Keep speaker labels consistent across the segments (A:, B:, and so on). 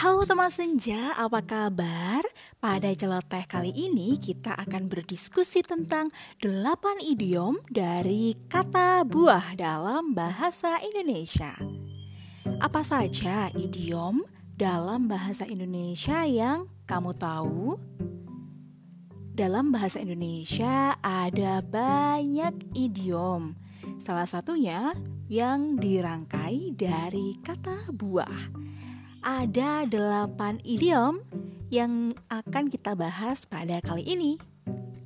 A: Halo teman senja, apa kabar? Pada celoteh kali ini kita akan berdiskusi tentang 8 idiom dari kata buah dalam bahasa Indonesia. Apa saja idiom dalam bahasa Indonesia yang kamu tahu? Dalam bahasa Indonesia ada banyak idiom. Salah satunya yang dirangkai dari kata buah ada delapan idiom yang akan kita bahas pada kali ini.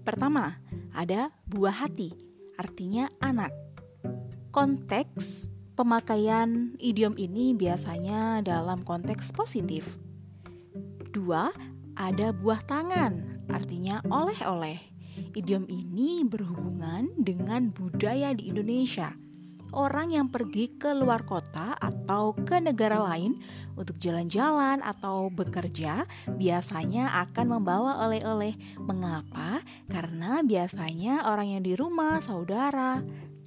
A: Pertama, ada buah hati, artinya anak. Konteks pemakaian idiom ini biasanya dalam konteks positif. Dua, ada buah tangan, artinya oleh-oleh. Idiom ini berhubungan dengan budaya di Indonesia orang yang pergi ke luar kota atau ke negara lain untuk jalan-jalan atau bekerja biasanya akan membawa oleh-oleh. Mengapa? Karena biasanya orang yang di rumah, saudara,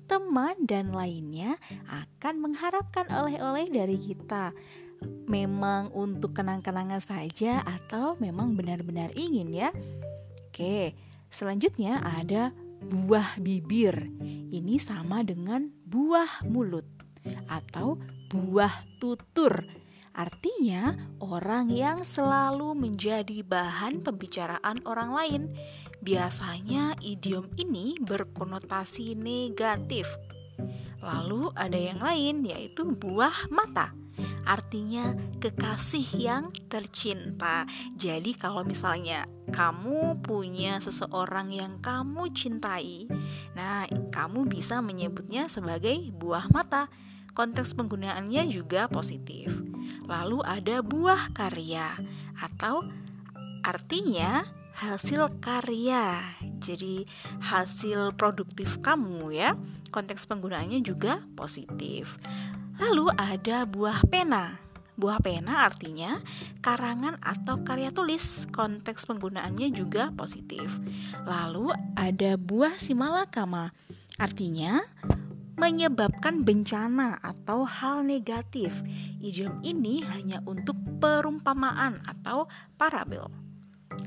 A: teman, dan lainnya akan mengharapkan oleh-oleh dari kita. Memang untuk kenang-kenangan saja atau memang benar-benar ingin ya? Oke, selanjutnya ada buah bibir. Ini sama dengan buah mulut atau buah tutur. Artinya, orang yang selalu menjadi bahan pembicaraan orang lain. Biasanya, idiom ini berkonotasi negatif. Lalu, ada yang lain, yaitu buah mata artinya kekasih yang tercinta. Jadi kalau misalnya kamu punya seseorang yang kamu cintai, nah kamu bisa menyebutnya sebagai buah mata. Konteks penggunaannya juga positif. Lalu ada buah karya atau artinya hasil karya. Jadi hasil produktif kamu ya. Konteks penggunaannya juga positif. Lalu ada buah pena. Buah pena artinya karangan atau karya tulis. Konteks penggunaannya juga positif. Lalu ada buah simalakama. Artinya menyebabkan bencana atau hal negatif. Idiom ini hanya untuk perumpamaan atau parabel.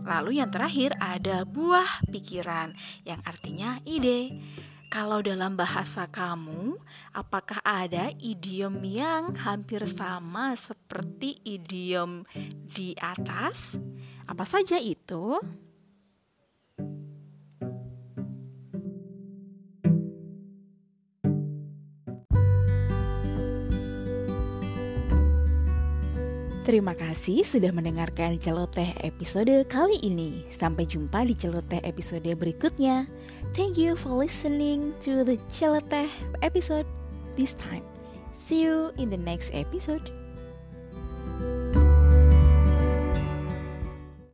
A: Lalu yang terakhir ada buah pikiran yang artinya ide. Kalau dalam bahasa kamu, apakah ada idiom yang hampir sama seperti idiom di atas? Apa saja itu? Terima kasih sudah mendengarkan celoteh episode kali ini. Sampai jumpa di celoteh episode berikutnya. Thank you for listening to the celoteh episode this time. See you in the next episode.